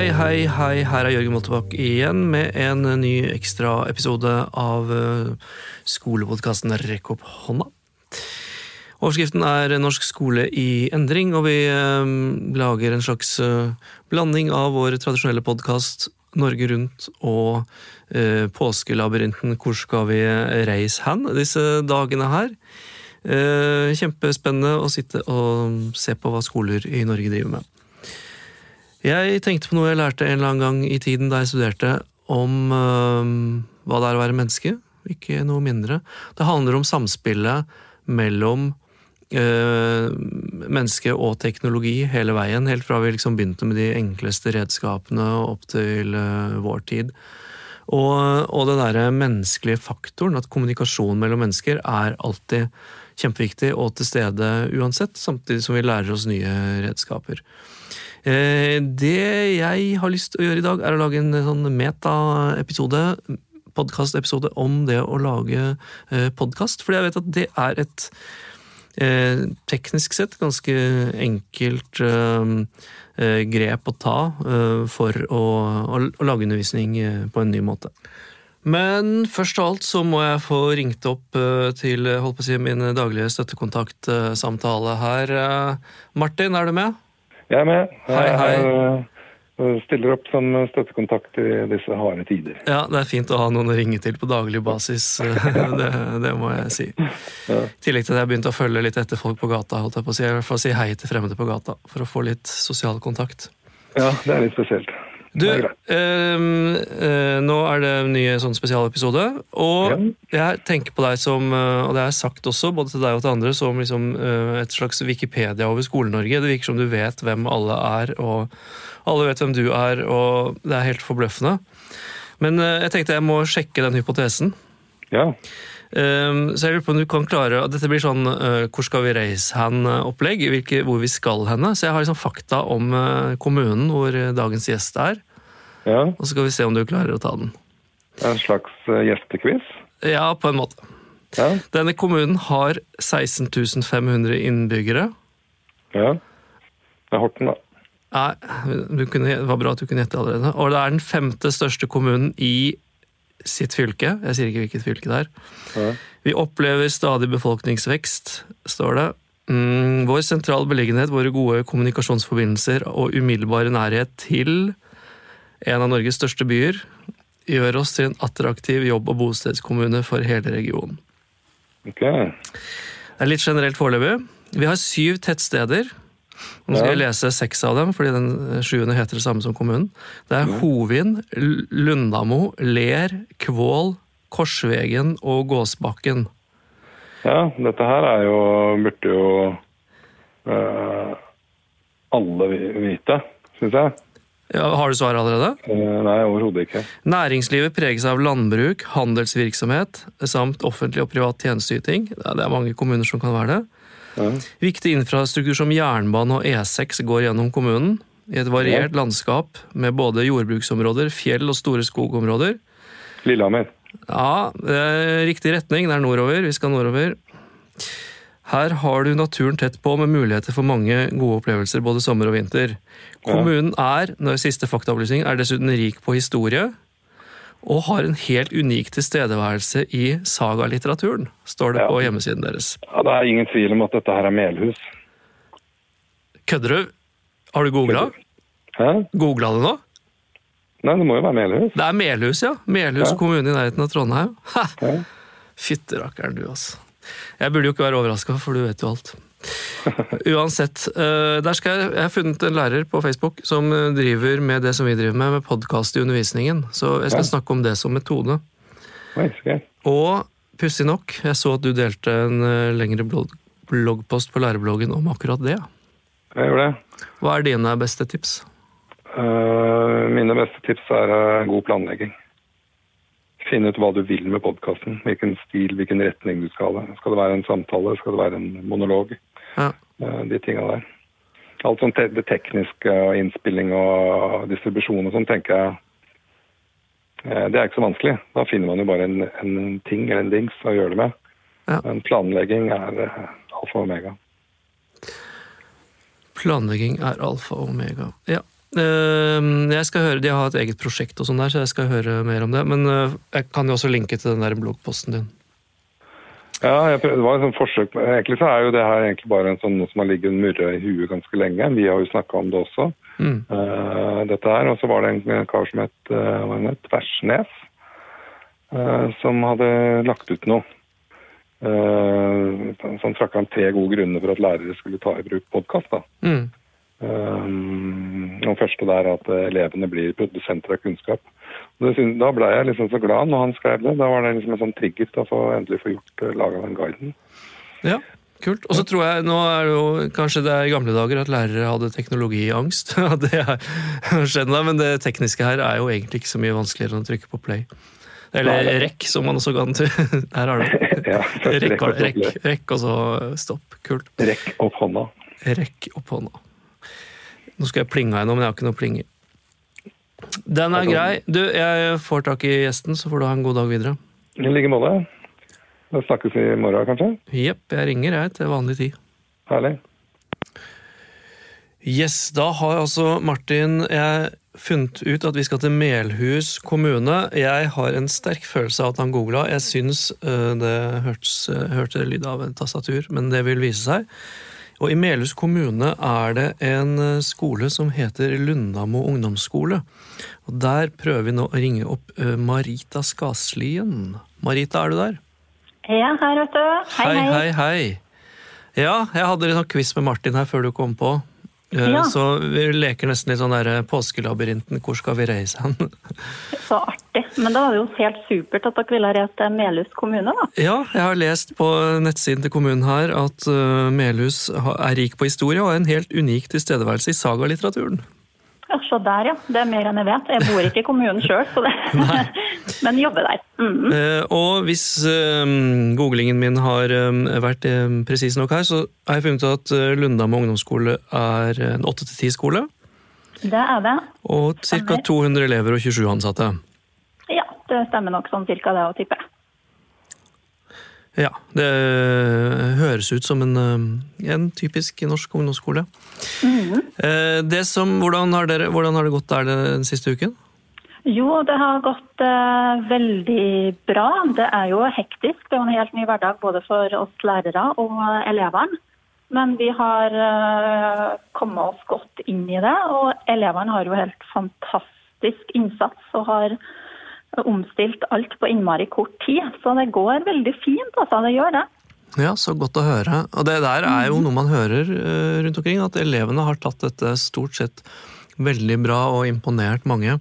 Hei, hei, hei. Her er Jørgen Moltebakk igjen med en ny ekstraepisode av uh, skolepodkasten Rekk opp hånda. Overskriften er Norsk skole i endring, og vi uh, lager en slags blanding av vår tradisjonelle podkast Norge Rundt og Påskelabyrinten Hvor skal vi reise hen disse dagene her. Kjempespennende å sitte og se på hva skoler i Norge driver med. Jeg tenkte på noe jeg lærte en eller annen gang i tiden da jeg studerte, om øh, hva det er å være menneske. Ikke noe mindre. Det handler om samspillet mellom øh, menneske og teknologi hele veien. Helt fra vi liksom begynte med de enkleste redskapene opp til øh, vår tid. Og, og den derre menneskelige faktoren, at kommunikasjon mellom mennesker er alltid kjempeviktig og til stede uansett, samtidig som vi lærer oss nye redskaper. Eh, det jeg har lyst til å gjøre i dag, er å lage en sånn meta-episode, podkast-episode om det å lage eh, podkast. Fordi jeg vet at det er et eh, teknisk sett ganske enkelt grep å ta for å, å lage undervisning på en ny måte. Men først av alt så må jeg få ringt opp til holdt på å si, min daglige støttekontaktsamtale her. Martin, er du med? Jeg er med. Hei, hei. Jeg stiller opp som støttekontakt i disse harde tider. Ja, det er fint å ha noen å ringe til på daglig basis. det, det, må jeg si. I tillegg til at jeg begynte å følge litt etter folk på gata. holdt jeg på å si. I hvert fall si hei til fremmede på gata, for å få litt sosial kontakt. Ja, det er litt spesielt. Du, øh, øh, nå er det en ny sånn spesialepisode, og ja. jeg tenker på deg som, og det har jeg sagt også, både til deg og til andre, som liksom, øh, et slags Wikipedia over Skole-Norge. Det virker som du vet hvem alle er, og alle vet hvem du er, og det er helt forbløffende. Men jeg tenkte jeg må sjekke den hypotesen. Ja. Um, så jeg lurer på om du kan klare Dette blir sånn uh, 'hvor skal vi reise hen?'-opplegg. Hvor vi skal henne. Så jeg har liksom fakta om uh, kommunen hvor dagens gjest er. Ja. Og så skal vi se om du klarer å ta den. En slags gjestequiz? Ja, på en måte. Ja. Denne kommunen har 16 500 innbyggere. Ja. Det er Horten, da. Nei, kunne, det var bra at du kunne gjette allerede. Og det er den femte største kommunen i sitt fylke. Jeg sier ikke hvilket fylke det er. Ja. Vi opplever stadig befolkningsvekst, står det. Mm, vår sentrale beliggenhet, våre gode kommunikasjonsforbindelser og umiddelbare nærhet til en av Norges største byer, gjør oss til en attraktiv jobb- og bostedskommune for hele regionen. Okay. Det er litt generelt foreløpig. Vi har syv tettsteder. Nå skal jeg lese seks av dem, fordi den sjuende heter det samme som kommunen. Det er Hovin, Lundamo, Ler, Kvål, Korsvegen og Gåsbakken. Ja, dette her er jo Burde jo eh, alle vite, syns jeg. Ja, har du svar allerede? Eh, nei, overhodet ikke. Næringslivet preges av landbruk, handelsvirksomhet samt offentlig og privat tjenesteyting. Det er mange kommuner som kan være det. Ja. Viktig infrastruktur som jernbane og E6 går gjennom kommunen. I et variert landskap med både jordbruksområder, fjell og store skogområder. Lillehammer. Ja, riktig retning. Det er nordover. Vi skal nordover. Her har du naturen tett på med muligheter for mange gode opplevelser både sommer og vinter. Kommunen er, når siste faktaopplysning, er dessuten rik på historie. Og har en helt unik tilstedeværelse i sagalitteraturen, står det Ja. på hjemmesiden deres. Ja, det er ingen tvil om at dette her er Melhus. Kødder du? Har du googla? Googla det nå? Nei, det må jo være Melhus. Det er Melhus, ja. Melhus Ja. kommune i nærheten av Trondheim. Ja. Fytterakkeren du, altså. Jeg burde jo ikke være overraska, for du vet jo alt. Uansett. eh, Der skal jeg, jeg har funnet en lærer på Facebook som eh, driver med det som vi driver med, med podkast i undervisningen. Så jeg skal Ja. snakke om det som metode. Oi. Og pussig nok, jeg så at du delte en eh, lengre blogg, bloggpost på lærebloggen om akkurat det. Jeg gjorde det. Hva er dine beste tips? Uh, mine beste tips er uh, god planlegging. Finne ut hva du vil med podkasten. Hvilken stil, hvilken retning du skal ha. Skal det være en samtale? Skal det være en monolog? Ja. Eh, de tinga der. Alt sånt det tekniske, og innspilling og distribusjon og sånn, tenker jeg eh, Det er ikke så vanskelig. Da finner man jo bare en, en ting eller en dings å gjøre det med. Ja. Men planlegging er eh, alfa og omega. Planlegging er alfa og omega. Ja. Eh, Jeg skal høre, De har et eget prosjekt, og sånn der, så jeg skal høre mer om det. Men jeg kan jo også linke til den der bloggposten din. Ja, jeg prøvde, det var et sånt forsøk. Egentlig så er jo det her egentlig bare en sånn, noe som har ligget murra i huet ganske lenge. Vi har jo snakka om det også, Mm. Uh, dette her. Og så var det en kar som het uh, het, Tversnes, uh, som hadde lagt ut noe. Uh, så han trakk han tre gode grunner for at lærere skulle ta i bruk podkast. Mm. Um, den første der er at eh, elevene blir produsenter av kunnskap. Da ble jeg liksom så glad når han skrev det. Da var det liksom en sånn trigger til å endelig få gjort laget laga den guiden. Ja, kult. Og så tror jeg, nå er det jo kanskje det er i gamle dager at lærere hadde teknologiangst. Det har skjedd men det tekniske her er jo egentlig ikke så mye vanskeligere enn å trykke på play. Eller Nei. rekk, som man også kan. Her har du. Ja, Rekk, rekk, rekk, og så stopp. Kult. Rekk opp hånda. Rekk opp hånda. Nå skal jeg plinge ennå, men jeg har ikke noe plinger. Den er grei. Du, jeg får tak i gjesten, så får du ha en god dag videre. I like måte. Da snakkes vi i morgen, kanskje? Jepp, jeg ringer jeg til vanlig tid. Herlig. Yes, da har altså Martin jeg funnet ut at vi skal til Melhus kommune. Jeg har en sterk følelse av at han googla. Jeg syns øh, det hørtes, øh, hørte lyd av en tastatur, men det vil vise seg. Og I Melhus kommune er det en øh, skole som heter Lundamo ungdomsskole. Og Der prøver vi nå å ringe opp øh, Marita Skaslien. Marita, er du der? Ja, her, vet du. Hei, hei. hei, hei. Ja, jeg hadde litt sånn quiz med Martin her før du kom på. Eh, Ja. Så vi leker nesten litt sånn der påskelabyrinten. Hvor skal vi reise hen? Så artig. Men da var det jo helt supert at dere ville reise til Melhus kommune, da. Ja, jeg har lest på nettsiden til kommunen her at eh, Melhus er rik på historie og er en helt unik tilstedeværelse i sagalitteraturen. Ja, Se der, ja. Det er mer enn jeg vet. Jeg bor ikke i kommunen sjøl, men jobber der. Mm. Eh, og hvis eh, googlingen min har eh, vært presis nok her, så har jeg funnet ut at Lundamo ungdomsskole er en 8-10-skole. Det er det. Og ca. 200 elever og 27 ansatte. Ja, det stemmer nok sånn cirka det å tippe. Ja, det høres ut som en, en typisk norsk ungdomsskole. Mm. Det som, hvordan, har dere, hvordan har det gått der den siste uken? Jo, det har gått eh, veldig bra. Det er jo hektisk. Det er en helt ny hverdag både for oss lærere og elevene. Men vi har eh, kommet oss godt inn i det, og elevene har jo helt fantastisk innsats og har omstilt alt på innmari kort tid. Så det går veldig fint, altså. Det gjør det. Ja, Så godt å høre. Og det der er jo noe man hører eh, rundt omkring, at elevene har tatt dette stort sett veldig bra og imponert mange.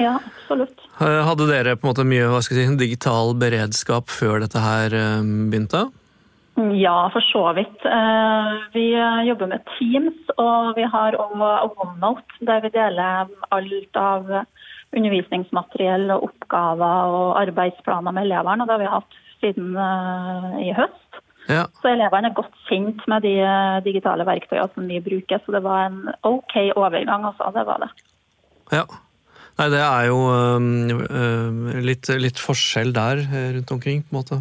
Ja, absolutt. Eh, Hadde dere på en måte mye hva skal jeg si, digital beredskap før dette her eh, begynte? Ja, for så vidt. Eh, Vi jobber med Teams, og vi har OneNote, der vi deler alt av undervisningsmateriell og oppgaver og arbeidsplaner med elevene. og Det har vi hatt siden i høst. Ja, Så elevene er godt kjent med de digitale verktøyene som vi bruker. Så det var en OK overgang, altså. Det var det. ja. Nei, det er jo eh, litt, litt forskjell der eh, rundt omkring, på en måte.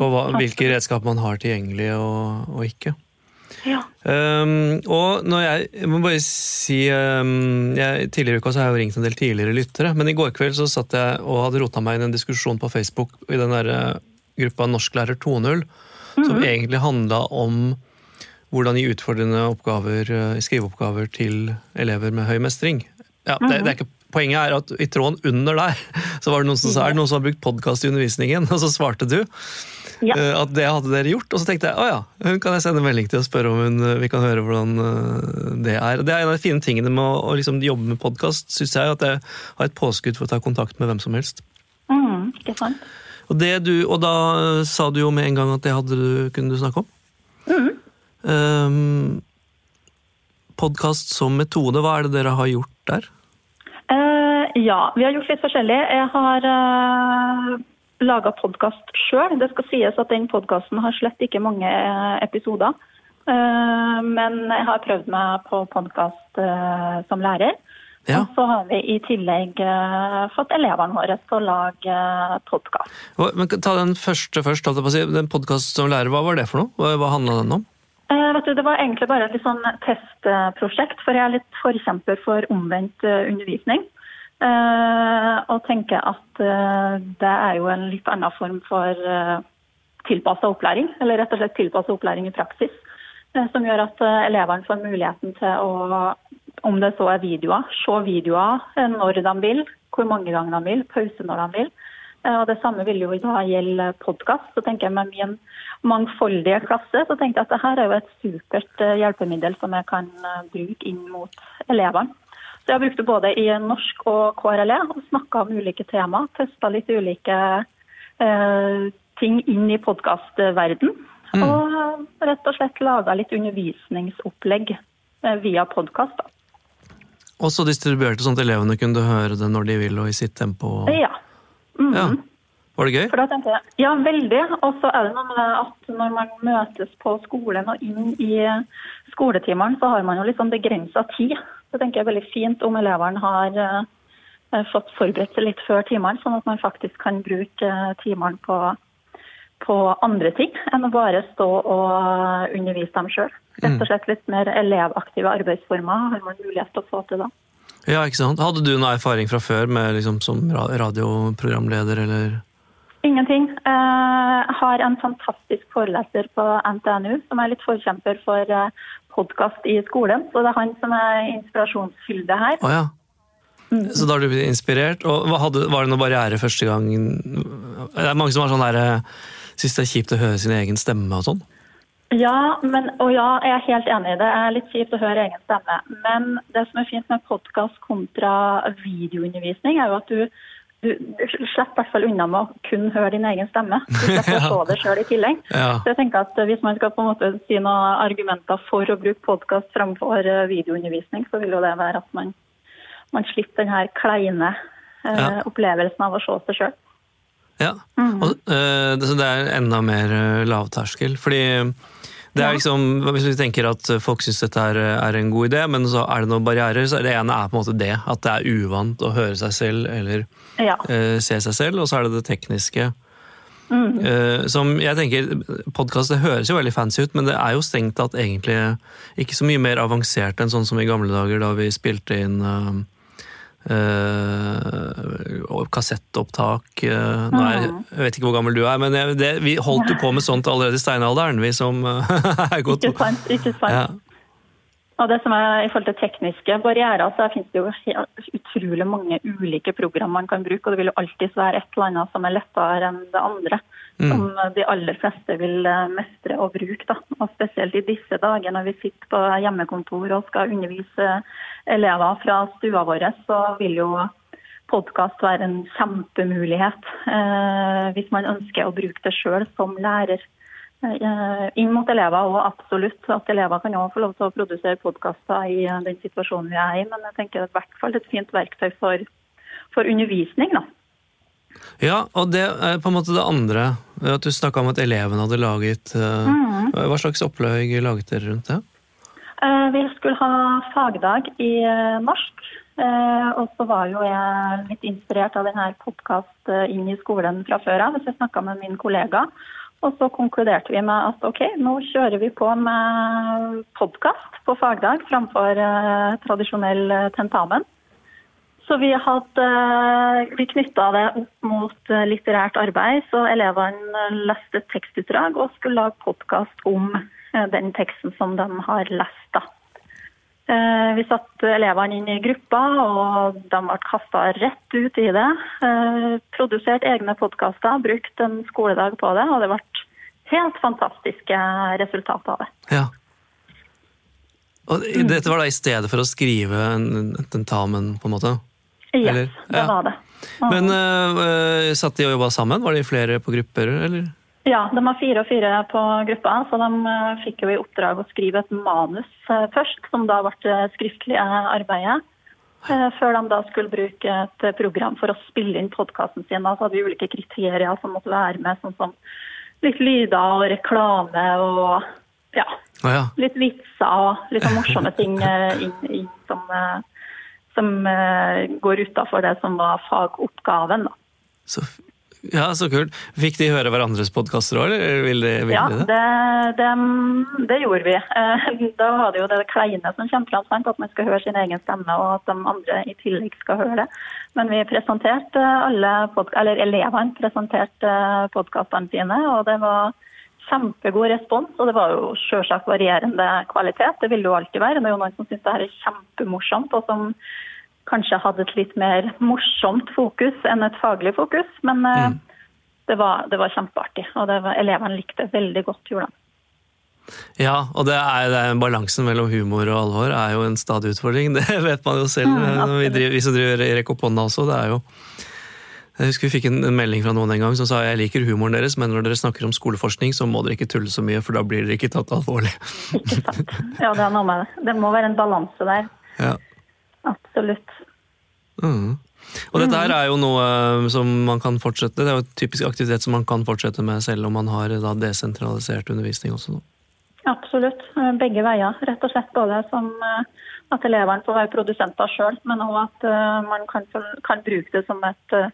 På hva, hvilke redskap man har tilgjengelig og, og ikke. Ja. Um, og når jeg, jeg må bare si um, jeg, Tidligere i uka så har jeg jo ringt en del tidligere lyttere, men i går kveld så satt jeg og hadde rota meg inn i en diskusjon på Facebook i den der gruppa Norsklærer 2.0, som egentlig handla om hvordan gi utfordrende oppgaver, eh, skriveoppgaver til elever med høy mestring. Ja, det, det er ikke, poenget er at i tråden under der så var det noen som sa er det noen som har brukt podkast i undervisningen, og så svarte du. Ja. Eh, At det hadde dere gjort, og så tenkte jeg å ja, hun kan jeg sende melding til og spørre om hun, eh, vi kan høre hvordan eh, det er. Det er en av de fine tingene med å, å liksom jobbe med podkast, syns jeg, at jeg har et påskudd for å ta kontakt med hvem som helst. Mm, ikke sant? Og, det du, og da sa du jo med en gang at det hadde du, kunne du snakke om. Mm. Um, Podkast som metode, hva er det dere har gjort der? Eh, ja, vi har gjort litt forskjellig. Jeg har uh, laga podkast sjøl. Det skal sies at den podkasten har slett ikke mange eh, episoder. Uh, men jeg har prøvd meg på podkast som lærer. Ja. Og så har vi i tillegg uh, fått elevene våre til å lage uh, podkast. Men Ta den første først. si. Den podkast som lærer, hva var det for noe? Hva, hva handla den om? Uh, vet du, Det var egentlig bare et litt sånn testprosjekt, for jeg er litt forkjemper for omvendt eh, undervisning. Eh, og tenker at eh, det er jo en litt annen form for eh, tilpassa opplæring. Eller rett og slett tilpassa opplæring i praksis. eh, som gjør at elevene får muligheten til å, om det så er videoer, se videoer når de vil, hvor mange ganger de vil, pause når de vil. Og Det samme vil jo da gjelde podkast. Med min mangfoldige klasse, så tenker jeg at dette er jo et supert hjelpemiddel som jeg kan bruke inn mot elevene. Så jeg brukte både i norsk og KRLE og snakka om ulike tema. Testa litt ulike eh, ting inn i podkastverden. Mm. Og rett og slett laga litt undervisningsopplegg eh, via podkast. Og så distribuerte sånn at elevene kunne høre det når de vil og i sitt tempo. Ja. Mhm. Ja. Var det gøy? Jeg, Ja, veldig. Og så er det noe med det at når man møtes på skolen og inn i skoletimene, så har man jo litt sånn begrensa tid. Så tenker jeg veldig fint om elevene har eh, fått forberedt seg litt før timene, sånn at man faktisk kan bruke eh, timene på, på andre ting enn å bare stå og undervise dem sjøl. Rett og slett litt mer elevaktive arbeidsformer har man mulighet til å få til da. Ja, ikke sant? Hadde du noe erfaring fra før med liksom som radioprogramleder, eller? Ingenting. Eh, Jeg har en fantastisk foreleser på NTNU som er litt forkjemper for podkast i skolen. Så det er han som er inspirasjonskilde her. Oh, ja. Så da har du blitt inspirert. Og hadde, var det noen barriere første gang? Det er mange som har sånn der eh, Syns det er kjipt å høre sin egen stemme og sånn. Ja, men, og ja, jeg er helt enig i det. Det er litt kjipt å høre egen stemme. Men det som er fint med podkast kontra videoundervisning, er jo at du, du, slipper i hvert fall unna med å kun høre din egen stemme. Du slipper å se det sjøl i tillegg. Ja. Så jeg tenker at Hvis man skal på en måte si noen argumenter for å bruke podkast framfor eh, videoundervisning, så vil jo det være at man, man slipper den her kleine eh, Ja. opplevelsen av å se seg sjøl. Ja. Og, eh, det, så det er enda mer eh, lavterskel. Fordi det er liksom, Hvis vi tenker at folk syns dette er, er en god idé, men så er det noen barrierer, så det ene er på en måte det. At det er uvant å høre seg selv eller Ja. uh, se seg selv, og så er det det tekniske. Eh, som jeg tenker, Podkast høres jo veldig fancy ut, men det er jo strengt tatt egentlig ikke så mye mer avansert enn sånn som i gamle dager da vi spilte inn eh, og kassettopptak. uh, nå er, jeg vet ikke hvor gammel du er, men jeg, det, vi holdt jo på med sånt allerede i steinalderen, vi som uh, er godt Ikke sant? Ikke sant? ja. Og det som er I forhold til tekniske barrierer, så finnes det jo utrolig mange ulike program man kan bruke. Og det vil jo alltid være et eller annet som er lettere enn det andre. Som de aller fleste vil eh, mestre og bruke. Da. Og spesielt i disse dager når vi sitter på hjemmekontor og skal undervise elever fra stua vår, så vil jo podkast være en kjempemulighet eh, hvis man ønsker å bruke det sjøl som lærer. Eh, inn mot elever, og absolutt at elever kan også få lov til å produsere podkaster i eh, den situasjonen vi er i. Men jeg tenker det er i hvert fall et fint verktøy for, for undervisning. da. Ja, og det er på en måte det andre. At du snakka om at elevene hadde laget mm. Hva slags opplegg laget dere rundt det? Eh, Vi skulle ha fagdag i eh, norsk. eh, Og så var jo jeg litt inspirert av denne podkast inn i skolen fra før av. Så jeg snakka med min kollega. Og så konkluderte vi med at ok, nå kjører vi på med podkast på fagdag framfor eh, tradisjonell eh, tentamen. Så vi hadde eh, vi knytta det opp mot eh, litterært arbeid, så elevene leste tekstutdrag og skulle lage podkast om eh, den teksten som de har lest. da. Vi satte elevene inn i grupper, og de ble kasta rett ut i det. Produsert egne podkaster, brukt en skoledag på det, og det ble helt fantastiske resultater av det. Ja. Og dette var da i stedet for å skrive en en tentamen, på en måte? Yes, Eller? det Ja. var det. Men uh, satt de og jobba sammen? Var de flere på grupper, eller? Ja, de var fire og fire på gruppa, så de eh, fikk jo i oppdrag å skrive et manus eh, først, som da ble det skriftlige arbeidet. Eh, Før de da skulle bruke et eh, program for å spille inn podkasten sin. Da så hadde vi ulike kriterier som måtte være med, sånn som litt lyder og reklame og ja, litt vitser og litt sånn morsomme ting eh, inn, inn som, eh, som eh, går utafor det som var fagoppgaven. da. Så Ja, så kult. Fikk de høre hverandres podkaster òg, eller vil de, vil Ja, de det? Ja, det, det gjorde vi. Eh, Da var det jo det kleine som kommer fram, sant? at man skal høre sin egen stemme, og at de andre i tillegg skal høre det. Men vi presenterte alle, pod- eller elevene presenterte podkastene sine, og det var kjempegod respons. Og det var jo selvsagt varierende kvalitet, det vil det jo alltid være. Det er jo noen som syns det her er kjempemorsomt, og som kanskje hadde et litt mer morsomt fokus enn et faglig fokus. Men mm. det, var, det var kjempeartig, og var, elevene likte det veldig godt. gjorde. Ja, og det er, det er balansen mellom humor og alvor er jo en stadig utfordring. Det vet man jo selv, Mm, når vi, driver, vi som driver Rekk opp hånda også. Det er jo jeg husker Vi fikk en, melding fra noen en gang som sa jeg liker humoren deres, men når dere snakker om skoleforskning, så må dere ikke tulle så mye, for da blir dere ikke tatt alvorlig. Ikke sant? Ja, det er noe med det. Det må være en balanse der. Ja. Absolutt. Mm. Og dette her er jo noe eh, som man kan fortsette, det er jo et typisk aktivitet som man kan fortsette med selv om man har da desentralisert undervisning også. nå. Absolutt. Eh, Begge veier. Rett og slett både som eh, at elevene får være produsenter sjøl, men òg at eh, man kan, kan bruke det som et eh,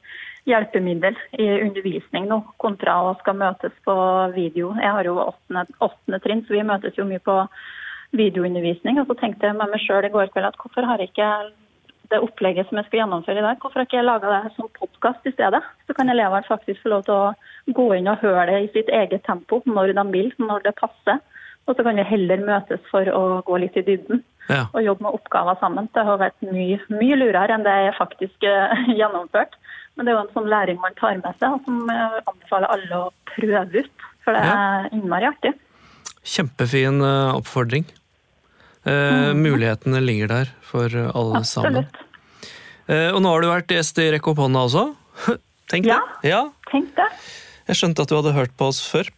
hjelpemiddel i undervisning nå, kontra å skal møtes på video. Jeg har jo åttende, trinn, så vi møtes jo mye på videoundervisning. Og så tenkte jeg med meg sjøl i går kveld at hvorfor har jeg ikke det opplegget som jeg skal gjennomføre i dag, hvorfor har ikke jeg laga det som podkast i stedet? Så kan elevene faktisk få lov til å gå inn og høre det i sitt eget tempo når de vil, når det passer. Og så kan vi heller møtes for å gå litt i dybden Ja. og jobbe med oppgaver sammen. Det har vært mye, mye lurere enn det jeg faktisk gjennomførte. gjennomført. Men det er jo en sånn læring man tar med seg, og som jeg anbefaler alle å prøve ut. For det er innmari artig. Kjempefin eh, oppfordring. Eh, Mulighetene ligger der for alle alle sammen. Mm. Absolutt. Eh, og nå har du vært gjest i Rekk opp hånda også. Tenk Ja. det. Ja. Tenk det. Jeg skjønte at du hadde hørt på oss før.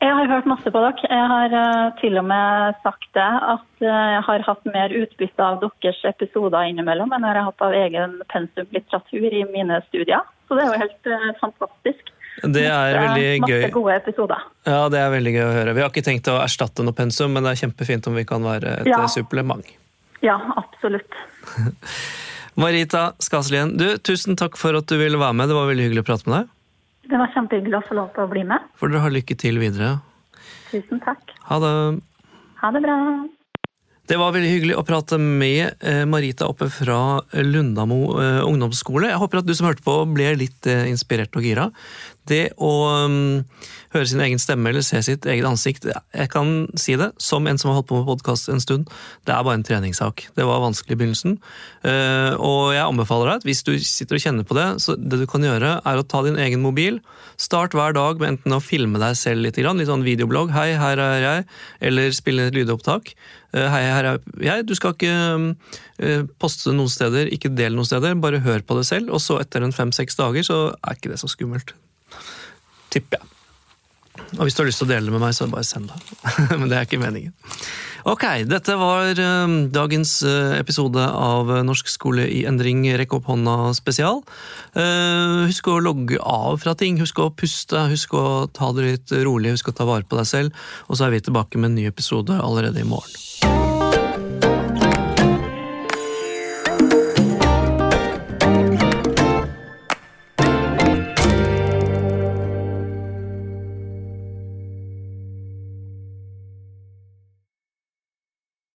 Jeg har hørt masse på dere. Jeg har eh, til og med sagt det at eh, jeg har hatt mer utbytte av deres episoder innimellom enn jeg har hatt av egen pensumlitteratur i mine studier. Så det er jo helt eh, fantastisk. Det er veldig gøy. Masse gode episoder. Ja, det er veldig gøy å høre. Vi har ikke tenkt å erstatte noe pensum, men det er kjempefint om vi kan være et Ja. supplement. Ja, absolutt. Marita Skaslien, du, tusen takk for at du ville være med. Det var veldig hyggelig å prate med deg. Det var kjempehyggelig å få lov til å bli med. Får dere ha lykke til videre. Tusen takk. Ha det. Ha det bra. Det var veldig hyggelig å prate med eh, Marita oppe fra Lundamo eh, ungdomsskole. Jeg håper at du som hørte på ble litt eh, inspirert og gira. Det å um, høre sin egen stemme eller se sitt eget ansikt, jeg kan si det, som en som har holdt på med podkast en stund, det er bare en treningssak. Det var vanskelig i begynnelsen. uh, og jeg anbefaler deg hvis du sitter og kjenner på det, så det du kan gjøre, er å ta din egen mobil. Start hver dag med enten å filme deg selv litt, litt sånn videoblogg. Hei, her er jeg. Eller spille et lydopptak. Eh, Hei, her er jeg. Du skal ikke eh, poste noen steder, ikke del noen steder. Bare hør på det selv, og så etter en fem-seks dager så er ikke det så skummelt. Tipper jeg. Og hvis du har lyst til å dele det med meg, så bare send det. Men det er ikke meningen. Ok, dette var eh, dagens eh, episode av Norsk skole i endring, rekk opp hånda spesial. Eh, husk å logge av fra ting, husk å puste, husk å ta det litt rolig, husk å ta vare på deg selv. Og så er vi tilbake med en ny episode allerede i morgen.